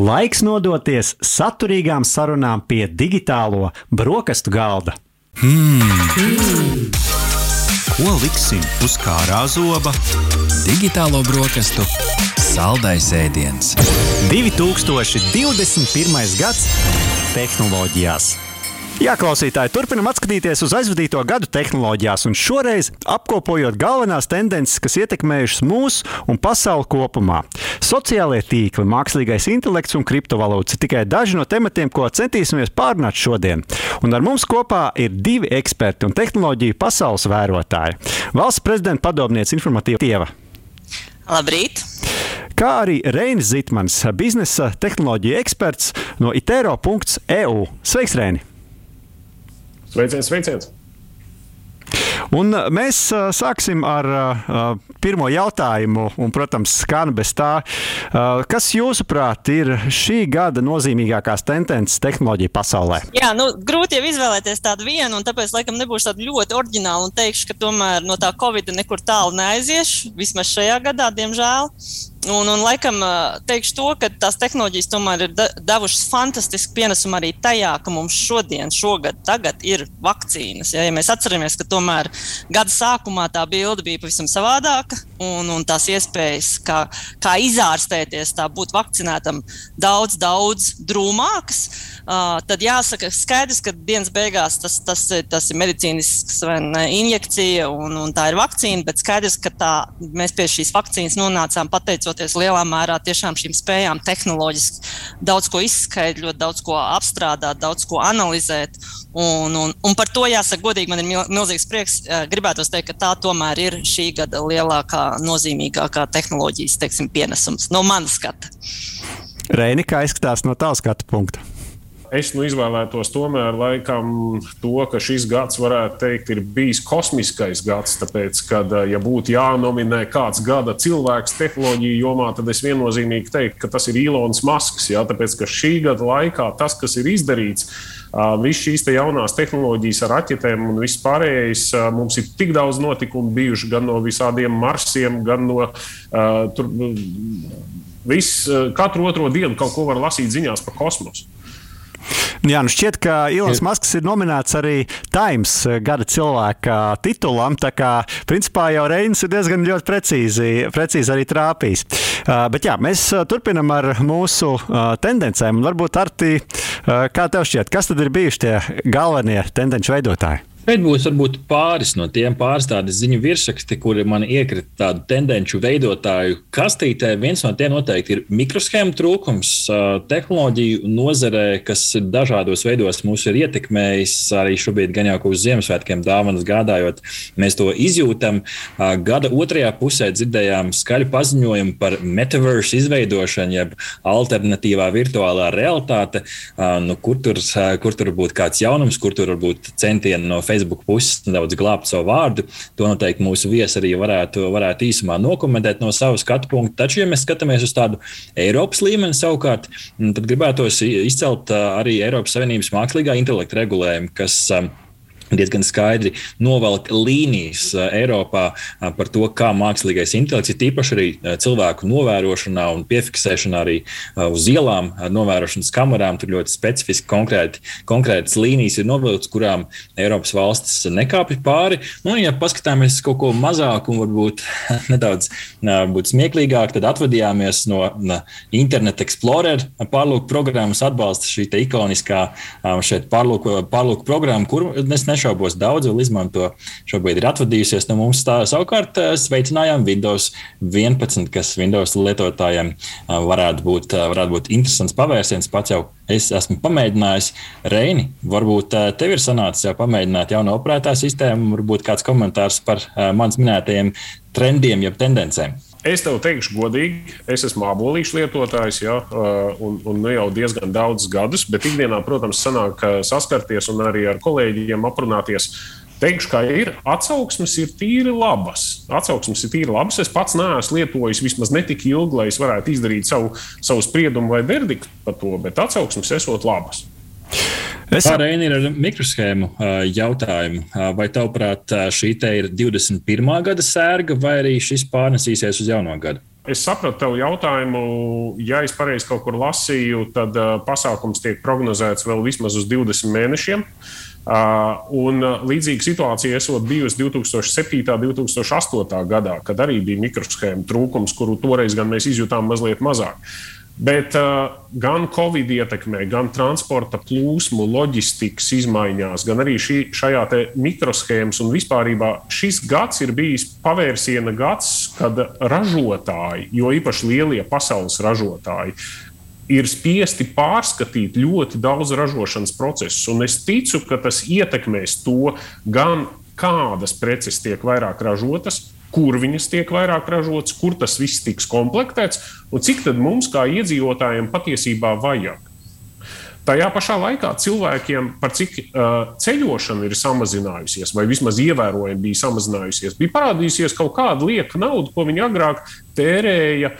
Laiks nodoties saturīgām sarunām pie digitālo brokastu galda. Hmm. Ko liksim uz kārā zoba? Digitālo brokastu saldais ēdiens. 2021. gads tehnoloģijās. Jā, klausītāji, turpinam skatīties uz aizvadīto gadu tehnoloģijās, un šoreiz apkopojot galvenās tendences, kas ietekmējušas mūsu un pasauli kopumā. Sociālie tīkli, mākslīgais intelekts un kriptovalūtas ir tikai daži no tematiem, ko centīsimies pārunāt šodien. Un ar mums kopā ir divi eksperti un tehnoloģiju pasaules vērotāji. Valsts prezidenta padomniece informatīva Tieva. Labrīt! Kā arī Reinis Zitmans, biznesa tehnoloģija eksperts no itero.eu. Sveiks, Reini! Sveiciens, sveiciens! Un mēs uh, sāksim ar uh, pirmo jautājumu, un, protams, skan bez tā. Uh, kas, jūsuprāt, ir šī gada nozīmīgākās tendences tehnoloģija pasaulē? Jā, nu, grūti jau izvēlēties tādu vienu, un tāpēc, laikam, nebūšu tāda ļoti oriģināla un teikšu, ka tomēr no tā Covid nekur tālu neaiziešu, vismaz šajā gadā, diemžēl. Un, un laikam teikšu to, ka tās tehnoloģijas tomēr ir devušas fantastisku pienesumu arī tajā, ka mums šodien, šogad, tagad ir vakcīnas. Ja, ja mēs atceramies, ka tomēr gada sākumā tā bilde bija pavisam savādāka, un, un tās iespējas, kā, kā izārstēties, tā būt vakcinētam, daudz, daudz drūmākas. Tad jāsaka, skaidrs, ka dienas beigās tas, tas, tas ir medicīnisks ne, injekcija un, un tā ir vakcīna, bet skaidrs, ka tā, mēs pie šīs vakcīnas nonācām pateicoties lielā mērā tiešām šīm spējām tehnoloģiski daudz ko izskaidrot, daudz ko apstrādāt, daudz ko analizēt. Un, un, un par to jāsaka, godīgi, man ir milzīgs prieks. Gribētu teikt, ka tā tomēr ir šī gada lielākā, nozīmīgākā tehnoloģijas teiksim, pienesums no manas skata. Reini, kā izskatās no tavas skatu punkta? Es nu izvēlētos tomēr laikam to, ka šis gads, varētu teikt, ir bijis kosmiskais gads. Tāpēc, kad, ja būtu jānominē kāds gada cilvēks tehnoloģiju jomā, tad es viennozīmīgi teiktu, ka tas ir Ilons Masks. Jā, tāpēc, ka šī gada laikā tas, kas ir izdarīts, Visas šīs te jaunās tehnoloģijas ar raķetēm un viss pārējais, mums ir tik daudz notikumu bijuši gan no visādiem marsiem, gan no uh, tur, viss, katru otro dienu kaut ko var lasīt ziņās par kosmosu. Jā, nu šķiet, ka Ilons Masks ir nominēts arī Times gada cilvēka titulam. Tā kā principā jau Reinis ir diezgan ļoti precīzi, precīzi arī trāpījis. Uh, bet jā, mēs turpinam ar mūsu uh, tendencēm. Varbūt Arti, uh, kā tev šķiet, kas tad ir bijuši tie galvenie tendenci veidotāji? Šeit būs varbūt pāris no tiem pāris tādi ziņu virsraksti, kuri man iekrita tādu tendenci veidotāju kastītē. Viens no tiem noteikti ir mikroshēmu trūkums tehnoloģiju nozarē, kas dažādos veidos mūs ir ietekmējis. Arī šobrīd, gan jau uz Ziemassvētkiem dāvanas gādājot, mēs to izjūtam. Gada otrajā pusē dzirdējām skaļu paziņojumu par metaverse izveidošanu, jeb alternatīvā virtuālā realitāte, nu, kur, tur, kur tur būtu kāds jaunums, kur tur varbūt centieni no Facebook puses nedaudz glābt savu vārdu. To noteikti mūsu viesi arī varētu, varētu īsumā nokomentēt no savas skatu punkta. Taču, ja mēs skatāmies uz tādu Eiropas līmeni savukārt, tad gribētos izcelt arī Eiropas Savienības mākslīgā intelekta regulējumu, kas diezgan skaidri novelk līnijas uh, Eiropā uh, par to, kā mākslīgais intelekts, tīpaši arī uh, cilvēku novērošanā un piefiksēšanā arī uz ielām ar novērošanas kamerām. Tur ļoti specifiski konkrēti, konkrētas līnijas ir novilktas, kurām Eiropas valstis nekāpj pāri. Nu, ja paskatāmies kaut ko mazāku un varbūt nedaudz smieklīgāk, tad atvadījāmies no Internet Explorer pārlūku programmas atbalsta šī ikoniskā šeit pārlūku, pārlūku programma, kur es nešu nešaubos, daudz vēl izmanto. Šobrīd ir atvadījusies no mums. Tā, savukārt eh, sveicinājām Windows 11, kas Windows lietotājiem eh, varētu būt, eh, varētu būt interesants pavērsiens. Pats jau es esmu pamēģinājis. Reini, varbūt tev ir sanācis jau pamēģināt jaunu operētāju sistēmu, varbūt kāds komentārs par manis minētajiem trendiem, jeb tendencēm. Es tev teikšu, godīgi, es esmu abolīšu lietotājs, ja, un, un nu jau diezgan daudzus gadus, bet ikdienā, protams, sanāk saskarties un arī ar kolēģiem aprunāties. Teikšu, ka ir atsauksmes, ir tīri labas. Atsauksmes ir tīri labas. Es pats neesmu lietojis vismaz ne tik ilgi, lai es varētu izdarīt savu, savu spriedumu vai verdiktu par to, bet atsauksmes esot labas. Es Kā Reini ir ar mikroshēmu jautājumu. Vai tavuprāt šī te ir 21. gada sērga vai arī šis pārnesīsies uz jauno gadu? Es sapratu tavu jautājumu. Ja es pareizi kaut kur lasīju, tad pasākums tiek prognozēts vēl vismaz uz 20 mēnešiem. Un līdzīga situācija esot bijusi 2007. un 2008. gadā, kad arī bija mikroshēma trūkums, kuru toreiz gan mēs izjutām mazliet mazāk. Bet uh, gan Covid ietekmē, gan transporta plūsmu, loģistikas izmaiņās, gan arī šī, šajā mikroshēmas un vispār šis gads ir bijis pavērsiena gads, kad ražotāji, jo īpaši lielie pasaules ražotāji, ir spiesti pārskatīt ļoti daudz ražošanas procesus. Un es ticu, ka tas ietekmēs to gan kādas preces tiek vairāk ražotas, kur viņas tiek vairāk ražotas, kur tas viss tiks komplektēts un cik tad mums kā iedzīvotājiem patiesībā vajag. Tajā pašā laikā cilvēkiem, par cik uh, ceļošana ir samazinājusies, vai vismaz ievērojami bija samazinājusies, bija parādījusies kaut kāda lieka nauda, ko viņi agrāk tērēja,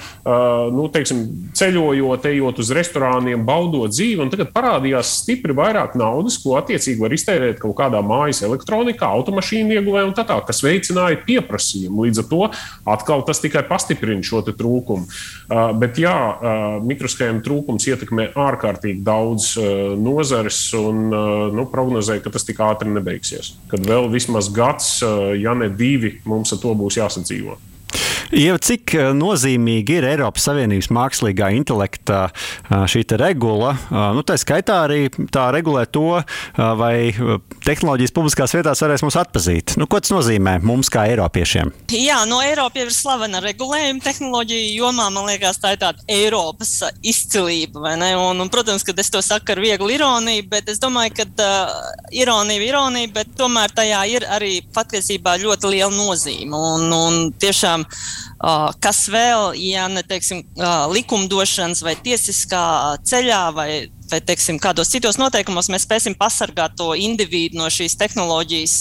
nu, teiksim, ceļojot, ejot uz restorāniem, baudot dzīvi. Tagad parādījās stipri vairāk naudas, ko attiecīgi var iztērēt kaut kādā mājas elektronikā, automašīnu ieguvē un tā tālāk, kas veicināja pieprasījumu. Līdz ar to atkal tas tikai pastiprina šo trūkumu. Bet jā, mikroshēmu trūkums ietekmē ārkārtīgi daudz nozares un nu, prognozēja, ka tas tik ātri nebeigsies. Kad vēl vismaz gads, ja ne divi, mums ar to būs jāsadzīvot. Jau cik eh, nozīmīgi ir Eiropas Savienības mākslīgā intelekta eh, šī regula? Eh, nu, tā skaitā arī tā regulē to, vai tehnoloģijas publiskās vietās varēs mūs atpazīt. Nu, ko tas nozīmē mums kā Eiropiešiem? Jā, no Eiropas ir slavena regulējuma tehnoloģija jomā. Man liekas, tā ir tāda Eiropas izcilība. Un, un, protams, ka es to saku ar vieglu ironiju, bet es domāju, ka uh, ironija ir ironija, bet tomēr tajā ir arī patiesībā ļoti liela nozīme. Un, un tiešām Uh, kas vēl, ja ne teiksim, likumdošanas vai tiesiskā ceļā vai, vai teiksim, kādos citos noteikumos mēs spēsim pasargāt to individu no šīs tehnoloģijas,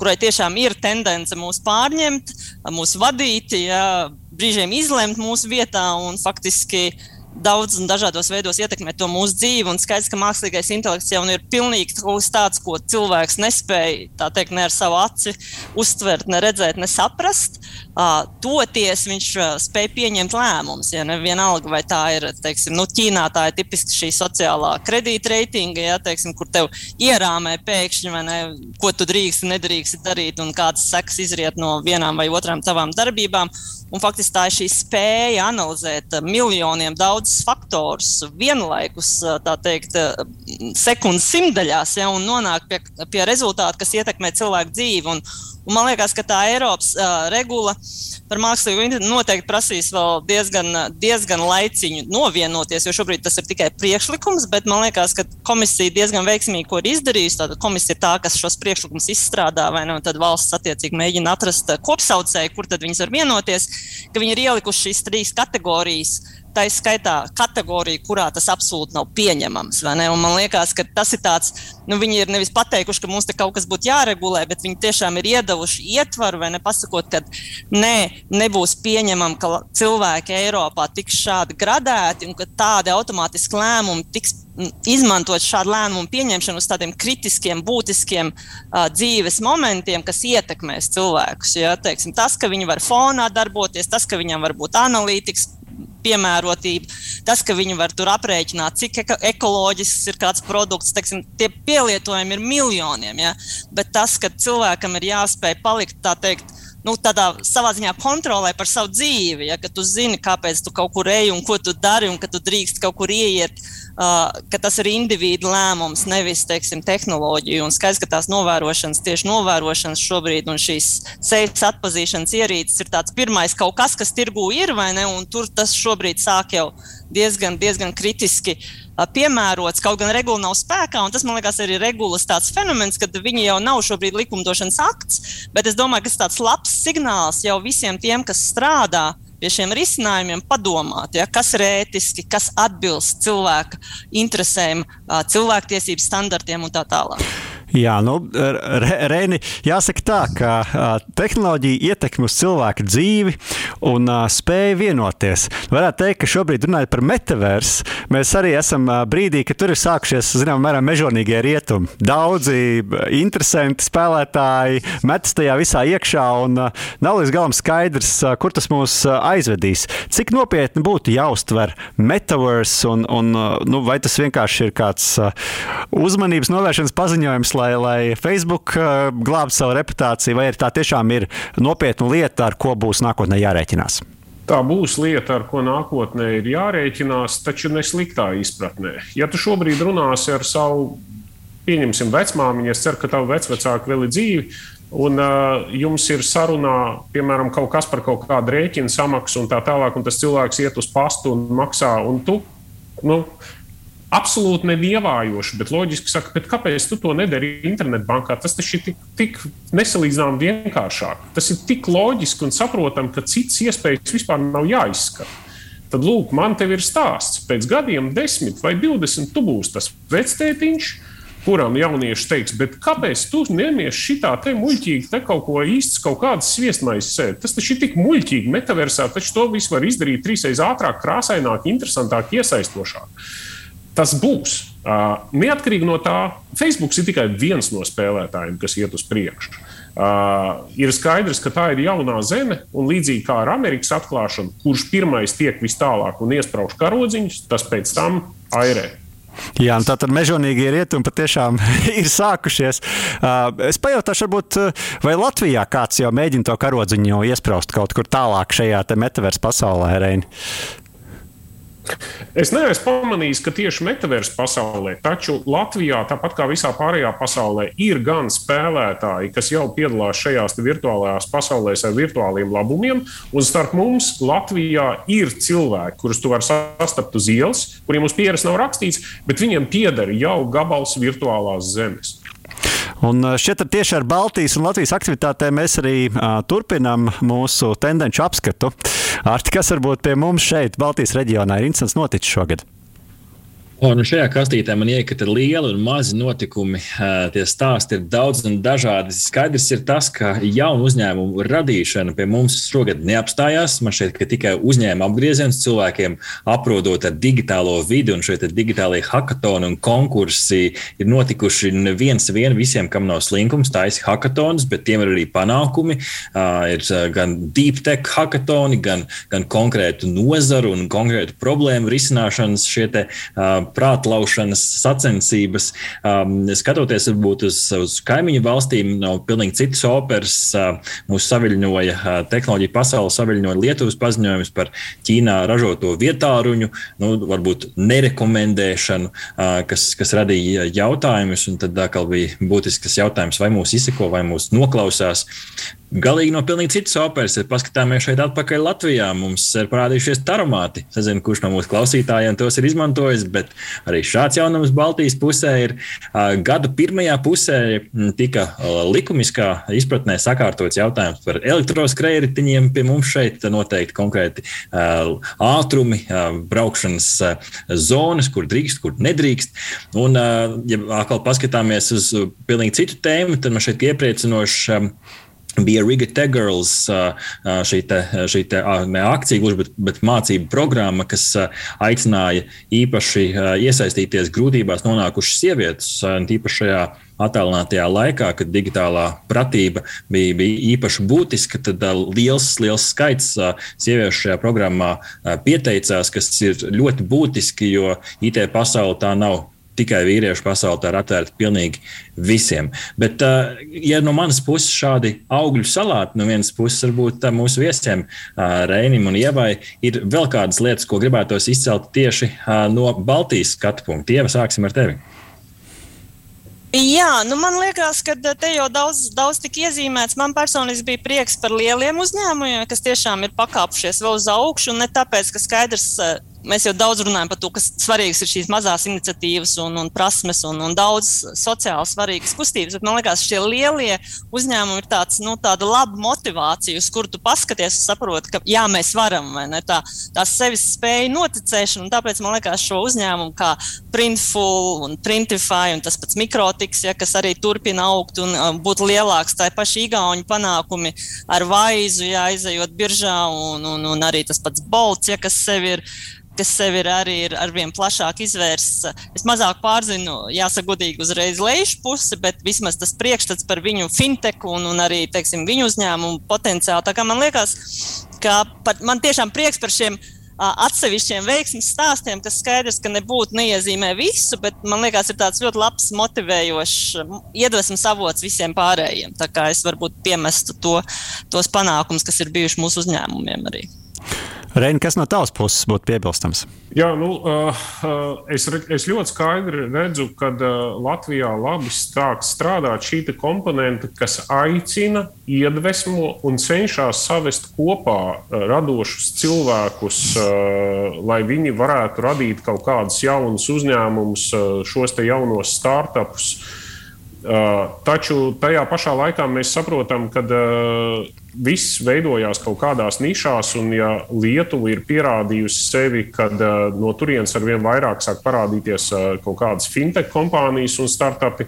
kurai tiešām ir tendence mūs pārņemt, mūs vadīt, ja, brīžiem izlemt mūsu vietā un faktiski daudz un dažādos veidos ietekmē to mūsu dzīvi. Un skaidrs, ka mākslīgais intelekts jau ir pilnīgi tāds, ko cilvēks nespēja teikt, ne ar savu aci uztvert, ne redzēt, ne saprast. Uh, toties viņš uh, spēj pieņemt lēmumus. Ja vienalga, vai tā ir teiksim, nu, Ķīnā, tā ir tipiski šī sociālā kredītreitinga, ja, teiksim, kur tev ierāmē pēkšņi, ne, ko tu drīkst un nedrīkst darīt, un kādas sekas izriet no vienām vai otrām tavām darbībām. Un faktiski tā ir šī spēja analizēt miljoniem daudzus faktorus vienlaikus, tā teikt, sekundes simtdaļās, ja, un nonākt pie, pie rezultātu, kas ietekmē cilvēku dzīvi. Un, un man liekas, ka tā Eiropas uh, regula par mākslīgo intelektu noteikti prasīs vēl diezgan, diezgan laiciņu novienoties, jo šobrīd tas ir tikai priekšlikums, bet man liekas, ka komisija diezgan veiksmīgi ko ir izdarījusi. Tātad komisija ir tā, kas šos priekšlikumus izstrādā, vai ne, un tad valsts attiecīgi mēģina atrast kopsaucēju, kur tad viņas var vienoties ka viņi ir ielikuši šīs trīs kategorijas. Tā ir skaitā kategorija, kurā tas absolūti nav pieņemams. Man liekas, ka tas ir tāds, nu, viņi ir nevis pateikuši, ka mums te kaut kas būtu jāregulē, bet viņi tiešām ir iedavuši ietvaru, vai ne pasakot, ka nē, nebūs pieņemama, ka cilvēki Eiropā tiks šādi gradēti un ka tādi automātiski lēmumi tiks izmantot šādu lēmumu pieņemšanu uz tādiem kritiskiem, būtiskiem uh, dzīves momentiem, kas ietekmēs cilvēkus. Ja? Teiksim, tas, ka viņi var fonā darboties, tas, ka viņam var būt analītikas piemērotība, tas, ka viņi var tur aprēķināt, cik eko ekoloģisks ir kāds produkts, teiksim, tie pielietojumi ir miljoniem. Ja? Bet tas, ka cilvēkam ir jāspēj palikt tā teikt nu, tādā savā ziņā kontrolē par savu dzīvi. Ja, tu zini, kāpēc tu kaut kur ej un ko tu dari, un ka tu drīkst kaut kur ieiet, uh, ka tas ir individu lēmums, nevis teiksim, tehnoloģija. Un skaidrs, ka tās novērošanas, tieši novērošanas šobrīd un šīs sejas atpazīšanas ierīces ir tāds pirmais kaut kas, kas tirgū ir, vai ne? Un tur tas šobrīd sāk jau diezgan, diezgan kritiski piemērots. Kaut gan regula nav spēkā, tas man liekas arī regulas tāds fenomens, ka viņi jau nav šobrīd likumdošanas akts, bet es domāju, ka tas tāds labs signāls jau visiem tiem, kas strādā pie šiem risinājumiem padomāt, ja, kas ir ētiski, kas atbilst cilvēka interesēm, cilvēktiesību standartiem un tā tālāk. Jā, nu, Reini, jāsaka tā, ka tehnoloģija ietekmi uz cilvēku dzīvi un spēja vienoties. Varētu teikt, ka šobrīd runājot par metaversu, mēs arī esam brīdī, kad tur ir sākušies, zinām, mērā mežonīgie rietumi. Daudzi interesanti spēlētāji metas tajā visā iekšā un nav līdz galam skaidrs, kur tas mūs aizvedīs. Cik nopietni būtu jāuztver metaverse un, un nu, vai tas vienkārši ir kāds uzmanības novēršanas paziņojums, lai, lai Facebook uh, glābtu savu reputāciju, vai tā tiešām ir nopietna lieta, ar ko būs nākotnē jārēķinās? Tā būs lieta, ar ko nākotnē ir jārēķinās, taču ne sliktā izpratnē. Ja tu šobrīd runāsi ar savu, pieņemsim, vecmāmiņu, es ceru, ka tavu vecvecāku vēl ir dzīvi, un uh, jums ir sarunā, piemēram, kaut kas par kaut kādu rēķinu samaksu un tā tālāk, un tas cilvēks iet uz pastu un maksā, un tu, nu, absolūti nevievājoši, bet loģiski saka, bet kāpēc tu to nedari internetbankā? Tas taču ir tik, tik nesalīdzināmi vienkāršāk. Tas ir tik loģiski un saprotami, ka citas iespējas vispār nav jāizskata. Tad, lūk, man te ir stāsts. Pēc gadiem, desmit vai divdesmit, tu būsi tas vectētiņš, kuram jaunieši teiks, bet kāpēc tu nemies šitā te muļķīgi, te kaut ko īsts, kaut kādas sviestmaizes sēdi? Tas taču ir tik muļķīgi, metaversā, taču to visu var izdarīt trīsreiz ātrāk, krāsaināk, interesantāk, iesaistošāk. Tas būs. Uh, neatkarīgi no tā, Facebook ir tikai viens no spēlētājiem, kas iet uz priekšu. Uh, ir skaidrs, ka tā ir jaunā zeme, un līdzīgi kā ar Amerikas atklāšanu, kurš pirmais tiek vis tālāk un iesprāž karodziņus, tas pēc tam airē. Jā, tā tad mežonīgie rietumi patiešām ir sākušies. Es pajautāšu, varbūt, vai Latvijā kāds jau mēģina to karodziņu iesprāst kaut kur tālāk šajā metaversa pasaulē, Reini? Es neesmu pamanījis, ka tieši metaversa pasaulē, taču Latvijā, tāpat kā visā pārējā pasaulē, ir gan spēlētāji, kas jau piedalās šajās virtuālajās pasaulēs ar virtuāliem labumiem, un starp mums Latvijā ir cilvēki, kurus tu vari sastapt uz ielas, kuriem uz pieres nav rakstīts, bet viņiem pieder jau gabals virtuālās zemes. Un šķiet, tieši ar Baltijas un Latvijas aktivitātēm mēs arī uh, turpinām mūsu tendenci apskatu. Ar kas varbūt pie mums šeit, Baltijas reģionā, ir interesants noticis šogad? Un šajā kastītē man iekrita lieli un mazi notikumi. Tie stāsti ir daudz un dažādi. Skaidrs ir tas, ka jaunu uzņēmumu radīšana pie mums šogad neapstājās. Man ka tikai uzņēmuma apgrieziens cilvēkiem aprodot ar digitālo vidi un šie digitālie hackathoni un konkursi ir notikuši neviens vien visiem, kam nav slinkums, taisa hackathons, bet tiem ir arī panākumi. Ir gan deep tech hackathoni, gan, gan konkrētu nozaru un konkrētu problēmu risināšanas šie te prātlaušanas sacensības. Um, skatoties varbūt uz, uz kaimiņu valstīm, no pilnīgi citas operas, uh, mūs saviļņoja uh, tehnoloģija pasaule, saviļņoja Lietuvas paziņojums par Ķīnā ražoto vietāruņu, nu, varbūt nerekomendēšanu, uh, kas, kas radīja jautājumus. Tad atkal bija būtisks jautājums, vai mūs izseko, vai mūs noklausās. Galīgi no pilnīgi citas operas. Ja paskatāmies šeit atpakaļ Latvijā, mums ir parādījušies taromāti. Es nezinu, kurš no mūsu klausītājiem tos ir izmantojis, bet arī šāds jaunums Baltijas pusē ir. Gada pirmajā pusē tika likumiskā izpratnē sakārtots jautājums par elektroskrējējiņiem. Pie mums šeit noteikti konkrēti ātrumi, braukšanas zonas, kur drīkst, kur nedrīkst. Un, ja atkal paskatāmies uz pilnīgi citu tēmu, tad man šeit iepriecinoši bija Riga Tegirls, šī, te, šī te, ne akcija, gluži, bet, bet mācību programma, kas aicināja īpaši iesaistīties grūtībās nonākušas sievietes, tīpaši šajā attālinātajā laikā, kad digitālā pratība bija, bija īpaši būtiska, tad liels, liels skaits sieviešu šajā programmā pieteicās, kas ir ļoti būtiski, jo IT pasaule tā nav tikai vīriešu pasaule, tā ir atvērta pilnīgi visiem. Bet, ja no manas puses šādi augļu salāti, no vienas puses varbūt mūsu viesiem, Reinim un Ievai, ir vēl kādas lietas, ko gribētos izcelt tieši no Baltijas skatu punkta. Ieva, sāksim ar tevi. Jā, nu man liekas, ka te jau daudz, daudz tika iezīmēts. Man personīgi bija prieks par lieliem uzņēmumiem, kas tiešām ir pakāpušies vēl uz augšu. Ne tāpēc, ka skaidrs, mēs jau daudz runājam par to, kas svarīgs ir šīs mazās iniciatīvas un, un prasmes un, un daudz sociāli svarīgas kustības. Bet man liekas, šie lielie uzņēmumi ir tāds, nu, tāda laba motivācija, uz kuru tu paskaties un saproti, ka jā, mēs varam, vai ne? Tā, tā sevis spēja noticēšana. Tāpēc man liekas, šo uzņēmumu kā Printful un Printify un tas pats Mikrotiks, ja, kas arī turpina augt un um, būt lielāks, tā paša Igaunija panākumi ar vaizu, ja aizejot biržā un, un, un arī tas pats Bolts, ja, kas sev ir kas sev ir arī ir ar vien plašāk izvērsts. Es mazāk pārzinu, jāsaka, godīgi uzreiz lejušu pusi, bet vismaz tas priekšstats par viņu fintech un, un arī teiksim, viņu uzņēmumu potenciālu. Tā kā man liekas, ka pat, man tiešām prieks par šiem. Atsevišķiem veiksmīgiem stāstiem, kas skaidrs, ka nebūtu neiezīmē visu, bet man liekas, ir tāds ļoti labs, motivējošs iedvesmas avots visiem pārējiem. Tā kā es varbūt piemestu to, tos panākumus, kas ir bijuši mūsu uzņēmumiem arī. Reini, kas no tavas puses būtu piebilstams? Jā, nu, uh, es, es ļoti skaidri redzu, ka uh, Latvijā labi sāk strādāt šī komponente, kas aicina, iedvesmo un cenšas savest kopā radošus cilvēkus, lai viņi varētu radīt kaut kādus jaunus uzņēmumus, šos jaunos startupus. Uh, taču tajā pašā laikā mēs saprotam, ka uh, viss veidojās kaut kādās nišās, un ja Lietuva ir pierādījusi sevi, kad uh, no turienes ar vien vairāk sāk parādīties uh, kaut kādas fintech kompānijas un startupi.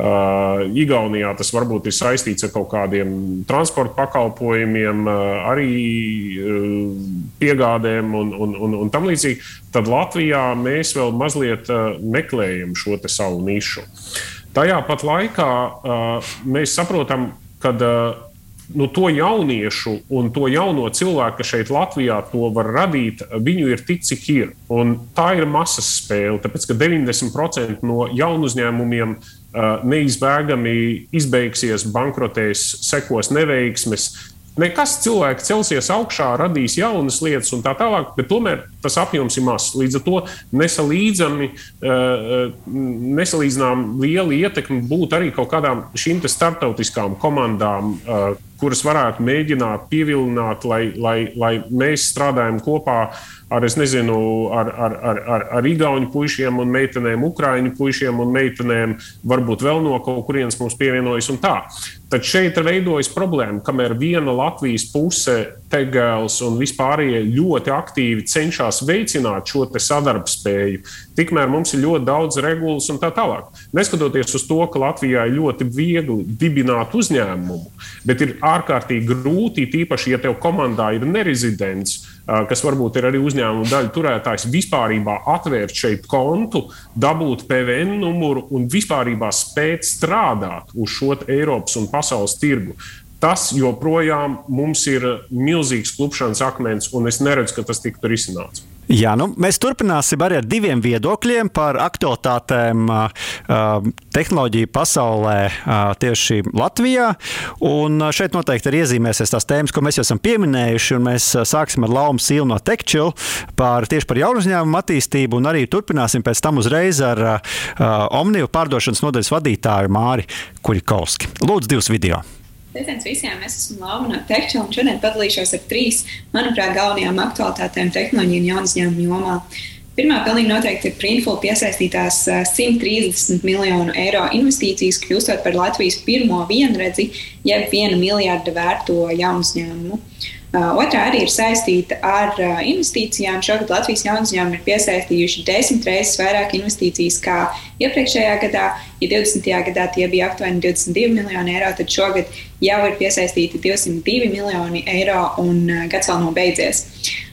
Uh, Igaunijā tas varbūt ir saistīts ar kaut kādiem transporta pakalpojumiem, uh, arī uh, piegādēm un, un, un, un tam līdzīgi. Tad Latvijā mēs vēl mazliet uh, meklējam šo savu nišu. Tajā pat laikā uh, mēs saprotam, ka uh, nu, to jauniešu un to jauno cilvēku, kas šeit Latvijā to var radīt, viņu ir tik, cik ir. Un tā ir masas spēle, tāpēc ka 90% no jaunu uzņēmumiem uh, neizbēgami izbeigsies, bankrotēs, sekos neveiksmes. Nekas cilvēks celsies augšā, radīs jaunas lietas un tā tālāk, bet tomēr tas apjoms ir mazs. Līdz ar to nesalīdzami, uh, nesalīdzinām liela ietekme būt arī kaut kādām šīm starptautiskām komandām, uh, kuras varētu mēģināt pievilināt, lai, lai, lai mēs strādājam kopā ar, nezinu, ar, ar, ar, ar, ar Igaunu puišiem un meitenēm, Ukrāņu puišiem un meitenēm, varbūt vēl no kaut kurienes mums pievienojas un tā. Tad šeit veidojas problēma, kamēr viena Latvijas puse, Tegēls un vispārējie ļoti aktīvi cenšas veicināt šo sadarbspēju, tikmēr mums ir ļoti daudz regulas un tā tālāk. Neskatoties uz to, ka Latvijā ir ļoti viegli dibināt uzņēmumu, bet ir ārkārtīgi grūti, tīpaši, ja tev komandā ir nerezidents, kas varbūt ir arī uzņēmuma daļa turētājs, vispār atvērt šeit kontu, dabūt PVN numuru un vispār spēt strādāt uz šo Eiropas un pasaules tirgu. Tas joprojām mums ir milzīgs klupšanas akmens, un es neredzu, ka tas tiktu risināts. Jā, nu, mēs turpināsim arī ar diviem viedokļiem par aktualitātēm tehnoloģiju pasaulē tieši Latvijā. Un šeit noteikti ir iezīmēsies tās tēmas, ko mēs jau esam pieminējuši. Mēs sāksim ar Laumu Sīlu no Tekčila par tieši par jaunu uzņēmumu attīstību, un arī turpināsim pēc tam uzreiz ar Omniju pārdošanas nodaļas vadītāju Māri Kuļikovski. Lūdzu, divus video! Sveiciens visiem! Es esmu Lapa no Tehča un šodien padalīšos ar trīs, manuprāt, galvenajām aktualitātēm tehnoloģiju un jaunu uzņēmumu jomā. Pirmā pilnīgi noteikti ir Printful piesaistītās 130 miljonu eiro investīcijas, kļūstot par Latvijas pirmo vienredzi, jeb viena miljarda vērto jaunu uzņēmumu. Otrā arī ir saistīta ar investīcijām. Šogad Latvijas jaunu uzņēmumu ir piesaistījuši desmit reizes vairāk investīcijas kā iepriekšējā gadā. Ja 20. gadā tie bija aptuveni 22 miljoni eiro, tad šogad jau ir piesaistīti 202 miljoni eiro un gads vēl nav beidzies.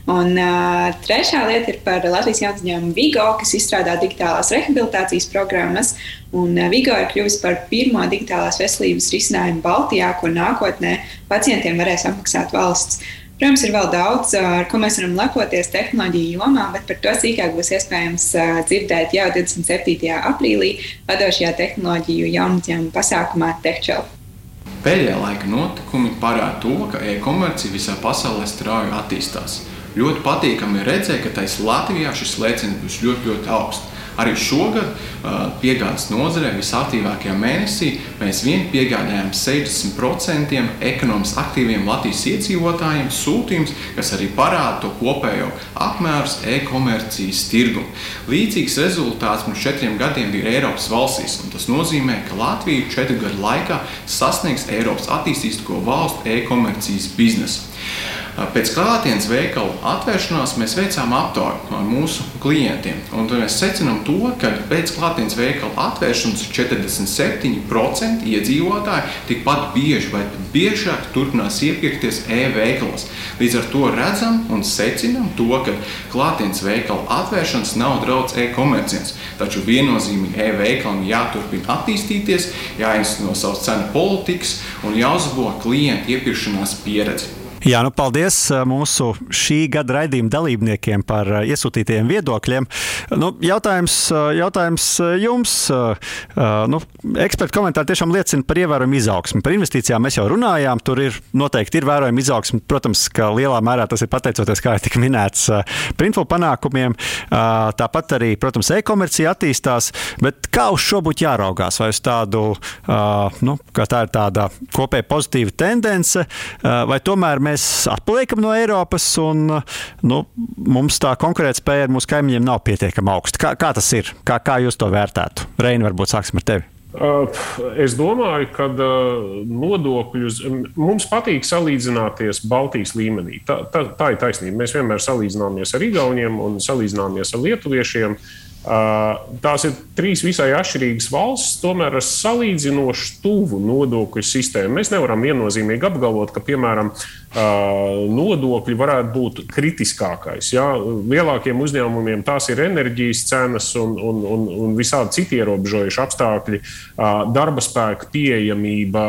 Un, uh, trešā lieta ir par Latvijas jaunu uzņēmumu Vigo, kas izstrādā digitālās rehabilitācijas programmas. Un, uh, Vigo ir kļuvis par pirmo digitālās veselības risinājumu Baltijā, ko nākotnē pacientiem varēs apmaksāt valsts. Protams, ir vēl daudz, ar ko mēs varam lepoties tehnoloģiju jomā, bet par to sīkāk būs iespējams dzirdēt jau 27. aprīlī vadošajā tehnoloģiju jaunu uzņēmumu pasākumā TechChel. Pēdējā laika notikumi parāda to, ka e-komercija visā pasaulē strauji attīstās. Ļoti patīkami redzēt, ka taisa Latvijā šis lēciens būs ļoti, ļoti augsts. Arī šogad piegādes nozarē visaktīvākajā mēnesī mēs vien piegādājām 60% ekonomiski aktīviem Latvijas iedzīvotājiem sūtījums, kas arī parāda to kopējo apmērus e-komercijas tirgu. Līdzīgs rezultāts mums četriem gadiem bija Eiropas valstīs, un tas nozīmē, ka Latvija četru gadu laikā sasniegs Eiropas attīstīto valstu e-komercijas biznesu. Pēc klātienes veikalu atvēršanās mēs veicām aptauju ar mūsu klientiem. Mēs secinām, to, ka pēc klātienes veikalu atvēršanas 47% iedzīvotāji tikpat bieži vai pat biežāk turpinās iepirkties e-veikalos. Līdz ar to redzam un secinām, to, ka klātienes veikalu atvēršanas nav draudz e-komercijās. Taču viennozīmīgi e-veikalam jāturpina attīstīties, jāizsno savas cenu politikas un jāuzlabo klientu iepirkšanās pieredzi. Jā, nu paldies mūsu šī gada raidījuma dalībniekiem par iesūtītajiem viedokļiem. Nu, jautājums, jautājums jums. Nu, eksperta komentāri tiešām liecina par ievērojumu izaugsmu. Par investīcijām mēs jau runājām. Tur ir noteikti ir vērojama izaugsme. Protams, ka lielā mērā tas ir pateicoties, kā jau tika minēts, printful panākumiem. Tāpat arī, protams, e-komercija attīstās. Bet kā uz šo būtu jāraugās? Vai uz tādu, nu, ka tā ir tāda kopēja pozitīva tendence, vai tomēr mēs atpaliekam no Eiropas, un nu, mums tā konkurētspēja ar mūsu kaimiņiem nav pietiekami augsta. Kā, kā tas ir? Kā, kā jūs to vērtētu? Reina, varbūt sāksim ar tevi. Uh, es domāju, ka uh, nodokļus mums patīk salīdzināties Baltijas līmenī. Tā, tā, tā ir taisnība. Mēs vienmēr salīdzināmies ar Igauniem un salīdzināmies ar Lietuviešiem. Uh, Tās ir trīs visai atšķirīgas valstis, tomēr ar salīdzinoši tuvu nodokļu sistēmu. Mēs nevaram viennozīmīgi apgalvot, ka, piemēram, nodokļi varētu būt kritiskākais. Ja? Lielākiem uzņēmumiem tās ir enerģijas cenas un, un, un, un visādi citi ierobežojuši apstākļi, darba spēka pieejamība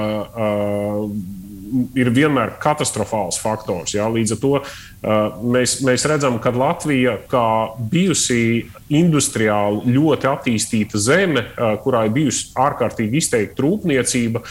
ir vienmēr katastrofāls faktors. Jā. Līdz ar to mēs, mēs redzam, ka Latvija, kā bijusi industriāli ļoti attīstīta zeme, kurā ir bijusi ārkārtīgi izteikta rūpniecība,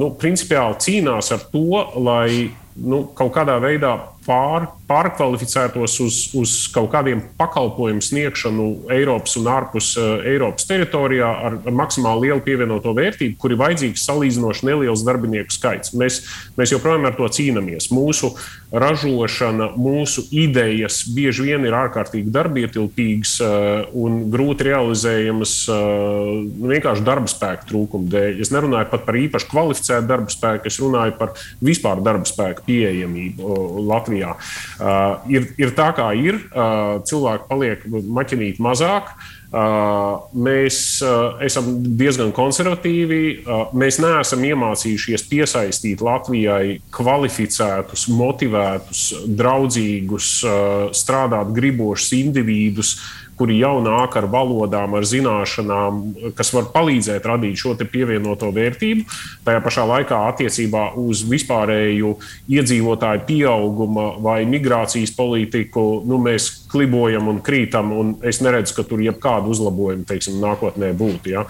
nu, principiāli cīnās ar to, lai nu, kaut kādā veidā pār, pārkvalificētos uz, uz kaut kādiem pakalpojumu sniegšanu Eiropas un ārpus uh, Eiropas teritorijā ar, maksimāli lielu pievienoto vērtību, kur ir vajadzīgs salīdzinoši neliels darbinieku skaits. Mēs, mēs joprojām ar to cīnāmies. Mūsu ražošana, mūsu idejas bieži vien ir ārkārtīgi darbietilpīgas uh, un grūti realizējamas uh, vienkārši darba spēka trūkuma dēļ. Es nerunāju pat par īpaši kvalificētu darba spēku, es runāju par vispār darba spēku pieejamību Latvijā. Latvijā. Uh, ir, ir tā, kā ir. Uh, cilvēki paliek maķinīt mazāk. Uh, mēs uh, esam diezgan konservatīvi. Uh, mēs neesam iemācījušies piesaistīt Latvijai kvalificētus, motivētus, draudzīgus, uh, strādāt gribošus individus, kuri jau nāk ar valodām, ar zināšanām, kas var palīdzēt radīt šo pievienoto vērtību. Tajā pašā laikā attiecībā uz vispārēju iedzīvotāju pieauguma vai migrācijas politiku nu, mēs klibojam un krītam, un es neredzu, ka tur jebkādu uzlabojumu teiksim, nākotnē būtu. Ja?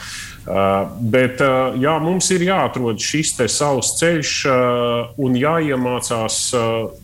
Uh, bet uh, jā, mums ir jāatrod šis savs ceļš uh, un jāiemācās,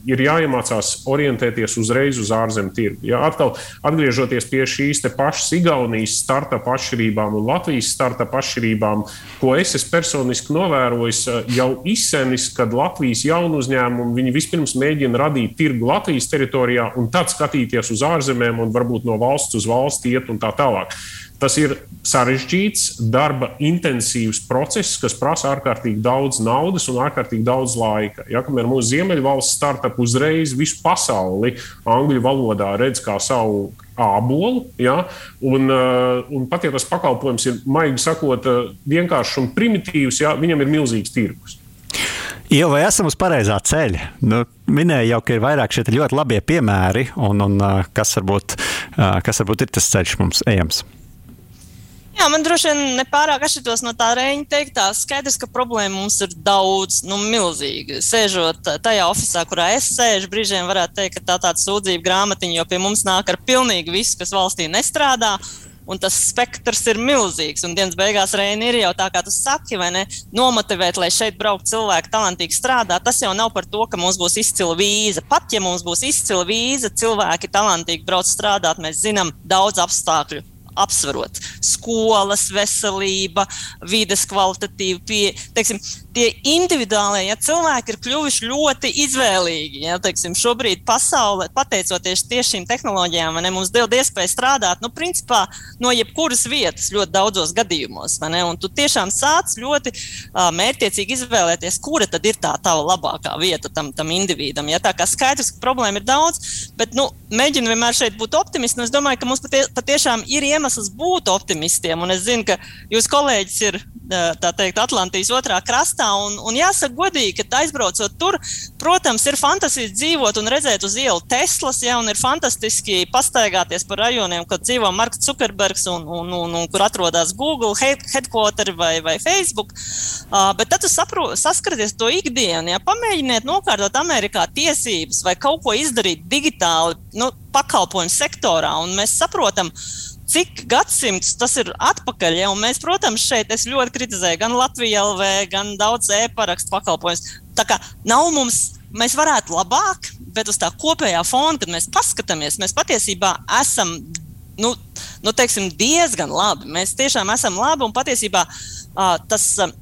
ir jāiemācās orientēties uzreiz uz ārzemju tirgu. Ja? Atkal atgriežoties pie šīs pašas Igaunijas startup atšķirībām un Latvijas startup atšķirībām, ko es esmu personiski novērojis jau izsenis, kad Latvijas jaunu uzņēmumu vispirms mēģina radīt tirgu Latvijas teritorijā un tad skatīties uz ārzemēm un varbūt no valsts uz valsti iet un tā tālāk. Tas ir sarežģīts, darba intensīvs process, kas prasa ārkārtīgi daudz naudas un ārkārtīgi daudz laika. Ja, kamēr mūsu Ziemeļvalsts startup uzreiz visu pasauli angļu valodā redz kā savu ābolu. Ja? Un, uh, un pat ja tas pakalpojums ir, maigi sakot, uh, vienkāršs un primitīvs, ja? viņam ir milzīgs tirgus. Jo vai esam uz pareizā ceļa? Nu, minēju jau, ka ir vairāk šie ļoti labie piemēri, un, un kas, varbūt, kas varbūt ir tas ceļš mums ejams. Jā, man droši vien nepārāk atšķirtos no tā rēņa teiktā. Skaidrs, ka problēma mums ir daudz, nu, milzīga. Sēžot tajā oficiālā, kurā es sēžu, brīžiem varētu teikt, ka tā tāda sūdzība grāmatiņa, jo pie mums nāk ar pilnīgi visu, kas valstī nestrādā. Un tas spektrs ir milzīgs. Un dienas beigās Reina ir jau tā, kā tu saki, vai ne? Nomotivēt, lai šeit brauktu cilvēki, talantīgi strādā. Tas jau nav par to, ka mums būs izcila vīza. Pat ja mums būs izcila vīza, cilvēki talantīgi brauc strādāt, mēs zinām daudz apstākļu apsverot skolas, veselība, vides kvalitatīva pieeja. Tie individuālie ja, cilvēki ir kļuvuši ļoti izvēlīgi. Ja, teiksim, šobrīd pasaulē, pateicoties tieši šīm tehnoloģijām, ne, mums dod iespēju strādāt nu, principā, no jebkuras vietas ļoti daudzos gadījumos. Tu tiešām sāc ļoti uh, mērķiecīgi izvēlēties, kura tad ir tā tava labākā vieta tam, tam individam. Ja, tā kā skaidrs, ka problēma ir daudz, bet nu, mēģinu vienmēr šeit būt optimists. Es domāju, ka mums patie, patiešām ir iemesls būt optimistiem. Un es zinu, ka jūs kolēģis ir teikt, Atlantijas otrā krastā. Un, un jāsaka, godīgi, ka aizbraucot tur, protams, ir fantastiski dzīvot un redzēt uz ielu Teslas, ja, ir fantastiski pastaigāties pa rajoniem, kur dzīvo Marks Zuckerbergs un, un, un, un kur atrodas Google headquarters vai, vai Facebook. Uh, bet tad jūs saskaraties to ikdienu, ja pamēģiniet nokārtot Amerikā tiesības vai kaut ko izdarīt digitāli nu, pakalpojumu sektorā, un mēs saprotam, uh, cik gadsimtus tas ir atpakaļ. Ja? Un mēs, protams, šeit ļoti kritizējam gan Latviju LV, gan daudz e-parakstu pakalpojumus. Tā kā nav mums, mēs varētu labāk, bet uz tā kopējā fona, kad mēs paskatāmies, mēs patiesībā esam. Nu, nu, teiksim, diezgan labi. Mēs tiešām esam labi un patiesībā uh, tas uh,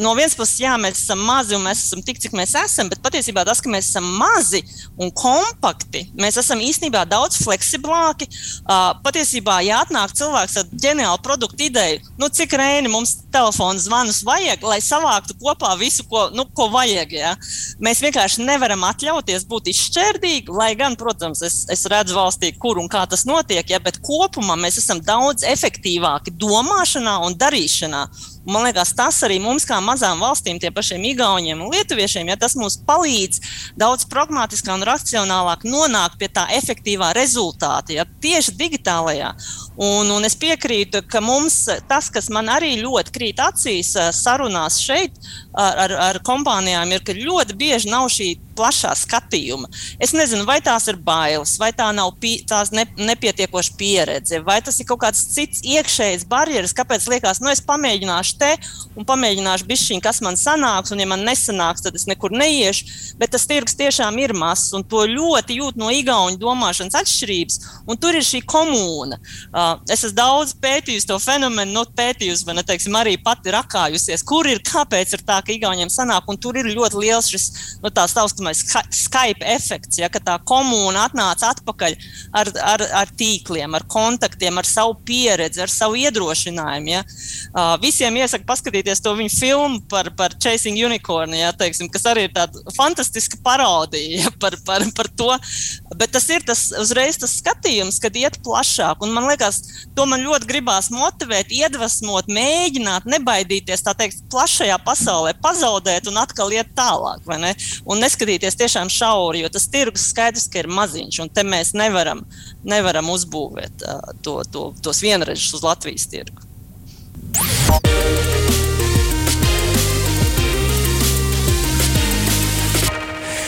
no vienas puses, jā, mēs esam mazi un mēs esam tik, cik mēs esam, bet patiesībā tas, ka mēs esam mazi un kompakti, mēs esam īstenībā daudz fleksiblāki. Uh, patiesībā, ja atnāk cilvēks ar ģeniālu produktu ideju, nu, cik reini mums telefona zvanus vajag, lai savāktu kopā visu, ko, nu, ko vajag. Ja? Mēs vienkārši nevaram atļauties būt izšķērdīgi, lai gan, protams, es, es redzu valstī, kur un kā tas notiek, ja? bet kopumā mēs esam daudz efektīvāki domāšanā un darīšanā. Man liekas, tas arī mums, kā mazām valstīm, tie pašiem Igauniem un Lietuviešiem, ja tas mums palīdz daudz pragmatiskāk un racionālāk nonākt pie tā efektīvā rezultāta, ja tieši digitālajā. Un, un es piekrītu, ka mums tas, kas man arī ļoti krīt acīs sarunās šeit ar, ar, ar kompānijām, ir, ka ļoti bieži nav šī plašā skatījuma. Es nezinu, vai tās ir bailes, vai tā nav pie, tās ne, nepietiekoša pieredze, vai tas ir kaut kāds cits iekšējs barjeras, kāpēc liekas, nu es pamēģināšu te un pamēģināšu bišķiņu, kas man sanāks, un ja man nesanāks, tad es nekur neiešu. Bet tas tirgus tiešām ir mazs, un to ļoti jūt no igauņu domāšanas atšķirības, un tur ir šī komūna. Uh, es esmu daudz pētījusi to fenomenu, no pētījusi, vai ne, teiksim, arī pati rakājusies, kur ir, kāpēc ir tā, ka igauņiem sanāk, un tur ir ļoti liels šis, no tās taustamais Skype efekts, ja, ka tā komūna atnāca atpakaļ ar, ar, ar tīkliem, ar kontaktiem, ar savu pieredzi, ar savu iedrošinājumu. Ja. Uh, visiem iesaku paskatīties to viņu filmu par, par Chasing Unicorn, ja, teiksim, kas arī ir tāda fantastiska parodija ja, par, par, par to. Bet tas ir tas uzreiz tas skatījums, kad iet plašāk. Un man liekas, to man ļoti gribās motivēt, iedvesmot, mēģināt, nebaidīties tā teikt, plašajā pasaulē, pazaudēt un atkal iet tālāk. Ne? Un neskatīties tiešām šauri, jo tas tirgus skaidrs, ka ir maziņš, un te mēs nevaram, nevaram uzbūvēt uh, to, to, tos vienreizes uz Latvijas tirgu.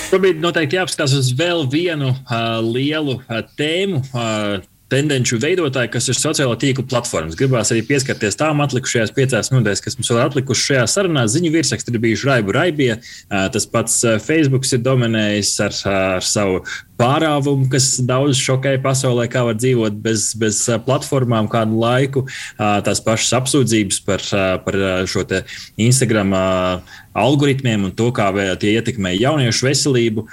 Šobrīd noteikti jāapskatās uz vēl vienu uh, lielu uh, tēmu. Uh, tendenci veidotāji, kas ir sociālo tīklu platformas. Gribās arī pieskarties tām atlikušajās piecās minūtēs, kas mums vēl atlikušas šajā sarunā. Ziņu virsraksti ir bijuši raibu raibie. Tas pats Facebook ir dominējis ar, ar savu pārāvumu, kas daudz šokēja pasaulē, kā var dzīvot bez, bez platformām kādu laiku. Tās pašas apsūdzības par, par šo Instagram algoritmiem un to, kā tie ietekmē jauniešu veselību.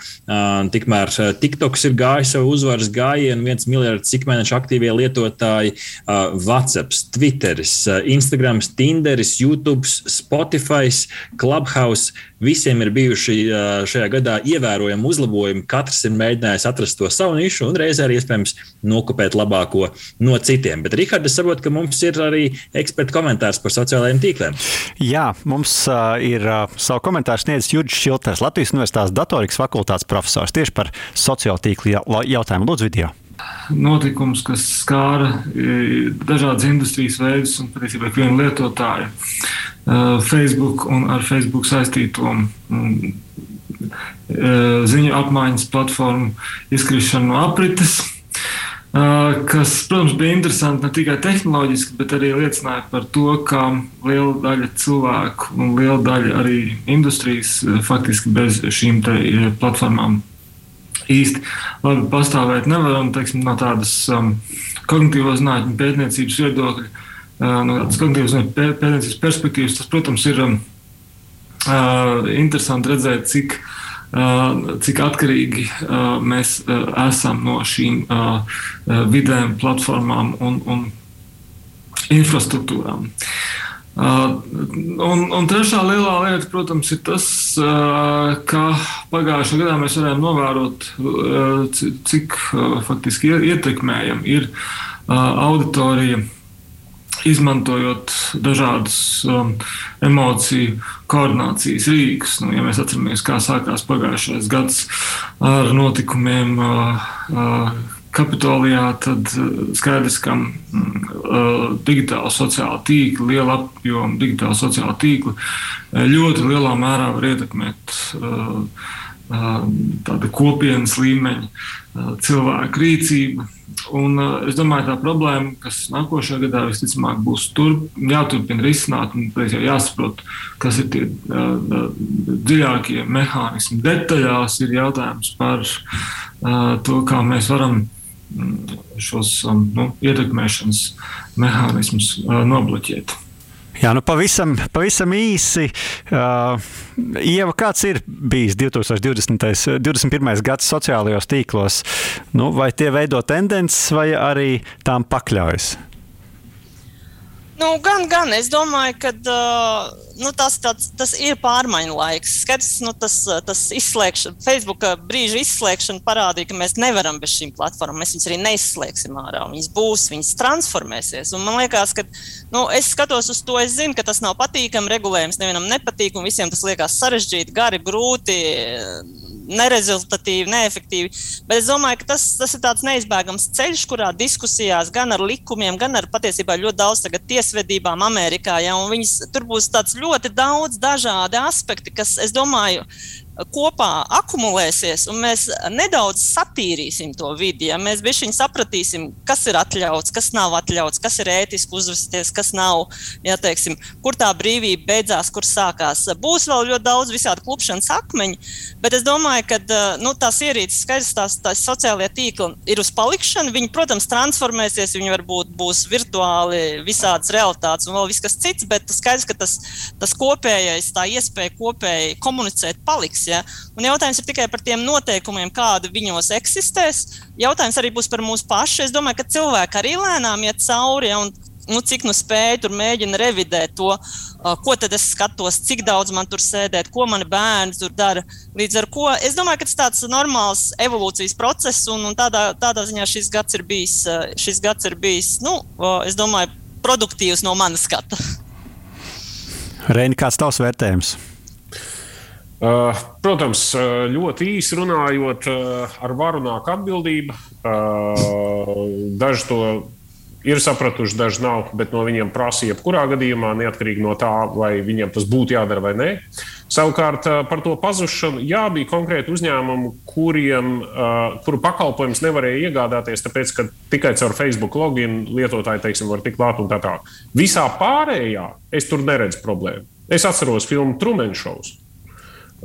Tikmēr TikToks ir gājis savu uzvaras gājienu, viens miljards cik mēnešu aktīvie lietotāji, WhatsApp, Twitter, Instagram, Tinder, YouTube, Spotify, Clubhouse. Visiem ir bijuši šajā gadā ievērojami uzlabojumi. Katrs ir mēģinājis atrast to savu nišu un reizē arī iespējams nokopēt labāko no citiem. Bet, Rihards, es saprotu, ka mums ir arī eksperta komentārs par sociālajiem tīkliem. Jā, mums uh, ir uh, savu komentāru sniedzis Jurģis Šilters, Latvijas Universitātes datorikas fakultātes profesors tieši par sociālo tīklu jautājumu. Lūdzu, video! Notikums, kas skāra e, dažādas industrijas veidus un patiesībā vienu lietotāju, e, Facebook un ar Facebook saistīto e, ziņu apmaiņas platformu izkrišanu no aprites kas, protams, bija interesanti ne tikai tehnoloģiski, bet arī liecināja par to, ka liela daļa cilvēku un liela daļa arī industrijas faktiski bez šīm platformām īsti labi pastāvēt nevaram teiksim, no tādas um, kognitīvās zinātņu pētniecības viedokļa, uh, no tādas kognitīvās pētniecības perspektīvas. Tas, protams, ir um, interesanti redzēt, cik, cik atkarīgi mēs esam no šīm vidēm, platformām un, un infrastruktūrām. Uh, un, un trešā lielā lieta, protams, ir tas, uh, ka pagājušajā gadā mēs varējām novērot, uh, cik faktiski ietekmējama ir auditorija, izmantojot dažādas um, emociju koordinācijas rīkus. Nu, ja mēs atceramies, kā sākās pagājušais gads ar notikumiem. Uh, uh, Kapitolijā, tad eh, skaidrs, ka uh, digitāla sociāla tīkla, liela apjoma digitāla sociāla tīkla eh, ļoti lielā mērā var ietekmēt uh, uh, tāda kopienas līmeņa uh, cilvēku rīcību. Un, es domāju, tā problēma, kas nākošajā gadā visticamāk būs tur, jāturpina risināt, un jau jāsaprot, kas ir tie uh, dziļākie mehānismi. Detaļās ir jautājums par uh, to, kā mēs varam šos um, nu, ietekmēšanas mehānismus uh, nobloķēt. Jā, nu pavisam, pavisam īsi. Uh, Ieva, kāds ir bijis 2020. 21. gads sociālajos tīklos? Nu, vai tie veido tendences, vai arī tām pakļaujas? Nu, gan, gan. Es domāju, ka uh, nu, tas, tāds, tas ir pārmaiņu laiks. Skaidrs, nu, tas, tas izslēgšana, Facebook brīža izslēgšana parādīja, ka mēs nevaram bez šīm platformām. Mēs viņus arī neizslēgsim ārā. Viņas būs, viņas transformēsies. Un man liekas, ka nu, es skatos uz to, es zinu, ka tas nav patīkami. Regulējums nevienam nepatīk, un visiem tas liekas sarežģīti, gari, grūti nerezultatīvi, neefektīvi. Bet es domāju, ka tas, tas ir tāds neizbēgams ceļš, kurā diskusijās gan ar likumiem, gan ar patiesībā ļoti daudz tiesvedībām Amerikā. Ja, viņas, tur būs ļoti daudz dažādi aspekti, kas, es domāju, kopā akumulēsies, un mēs nedaudz satīrīsim to vidi. Ja mēs bišķiņi sapratīsim, kas ir atļauts, kas nav atļauts, kas ir ētiski uzvesties, kas nav, ja teiksim, kur tā brīvība beidzās, kur sākās. Būs vēl ļoti daudz visādi klupšanas akmeņi, bet es domāju, ka nu, tās ierīces, skaidrs, tās, tās sociālie tīkli ir uz palikšanu. Viņi, protams, transformēsies, viņi varbūt būs virtuāli, visādas realitātes un vēl viss kas cits, bet skaidrs, ka tas, tas kopējais, tā iespēja kopēji komunicēt paliks. Ja? Un jautājums ir tikai par tiem noteikumiem, kādi viņos eksistēs. Jautājums arī būs par mūsu pašu. Es domāju, ka cilvēki arī lēnām iet cauri. Ja? Un, nu, cik nu spēju tur mēģina revidēt to, uh, ko tad es skatos, cik daudz man tur sēdēt, ko mani bērni tur dara. Līdz ar to es domāju, ka tas ir tāds normāls evolūcijas process, un, un tādā, tādā ziņā šis gads ir bijis, uh, šis gads ir bijis nu, es domāju, produktīvs no manas skata. Reini, kāds tavs vērtējums? Uh, protams, uh, ļoti īsi runājot, uh, ar varu nāk atbildība. Daži to ir sapratuši, daži nav, bet no viņiem prasa jebkurā gadījumā, neatkarīgi no tā, vai viņiem tas būtu jādara vai nē. Savukārt par to pazušanu, jā, bija konkrēti uzņēmumi, kuriem, kuru pakalpojumus nevarēja iegādāties, tāpēc, ka tikai caur Facebook login lietotāji teiksim, var tikt klāt un tā tālāk. Visā pārējā es tur neredzu problēmu. Es atceros filmu Truman Shows.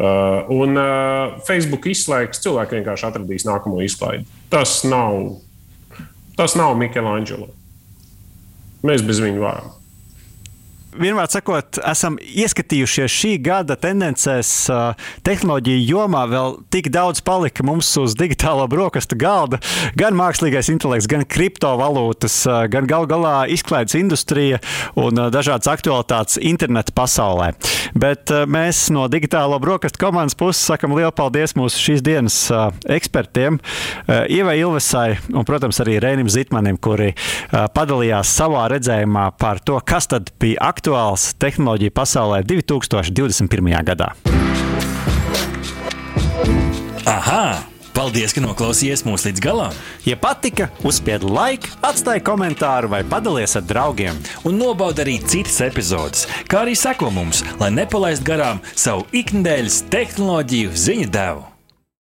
Uh, un uh, Facebook izslēgs, cilvēki vienkārši atradīs nākamo izklaidi. Tas nav, tas nav Michelangelo. Mēs bez viņa varam vienmēr sakot, esam ieskatījušies šī gada tendencēs tehnoloģiju jomā. Vēl tik daudz palika mums uz digitālo brokastu galda. Gan mākslīgais intelekts, gan kriptovalūtas, gan gal galā izklaides industrija un dažādas aktualitātes interneta pasaulē. Bet mēs no digitālo brokastu komandas puses sakam lielu paldies mūsu šīs dienas ekspertiem, Ievai Ilvesai un, protams, arī Rēnim Zitmanim, kuri padalījās savā redzējumā par to, kas tad bija aktuāls aktuāls tehnoloģiju pasaulē 2021. gadā. Aha! Paldies, ka noklausījāties mūsu līdz galam! Ja patika, uzspiediet laiku, atstājiet komentāru vai padalieties ar draugiem. Un nobaudiet arī citas epizodes, kā arī sekot mums, lai nepalaistu garām savu ikdienas tehnoloģiju ziņu devumu.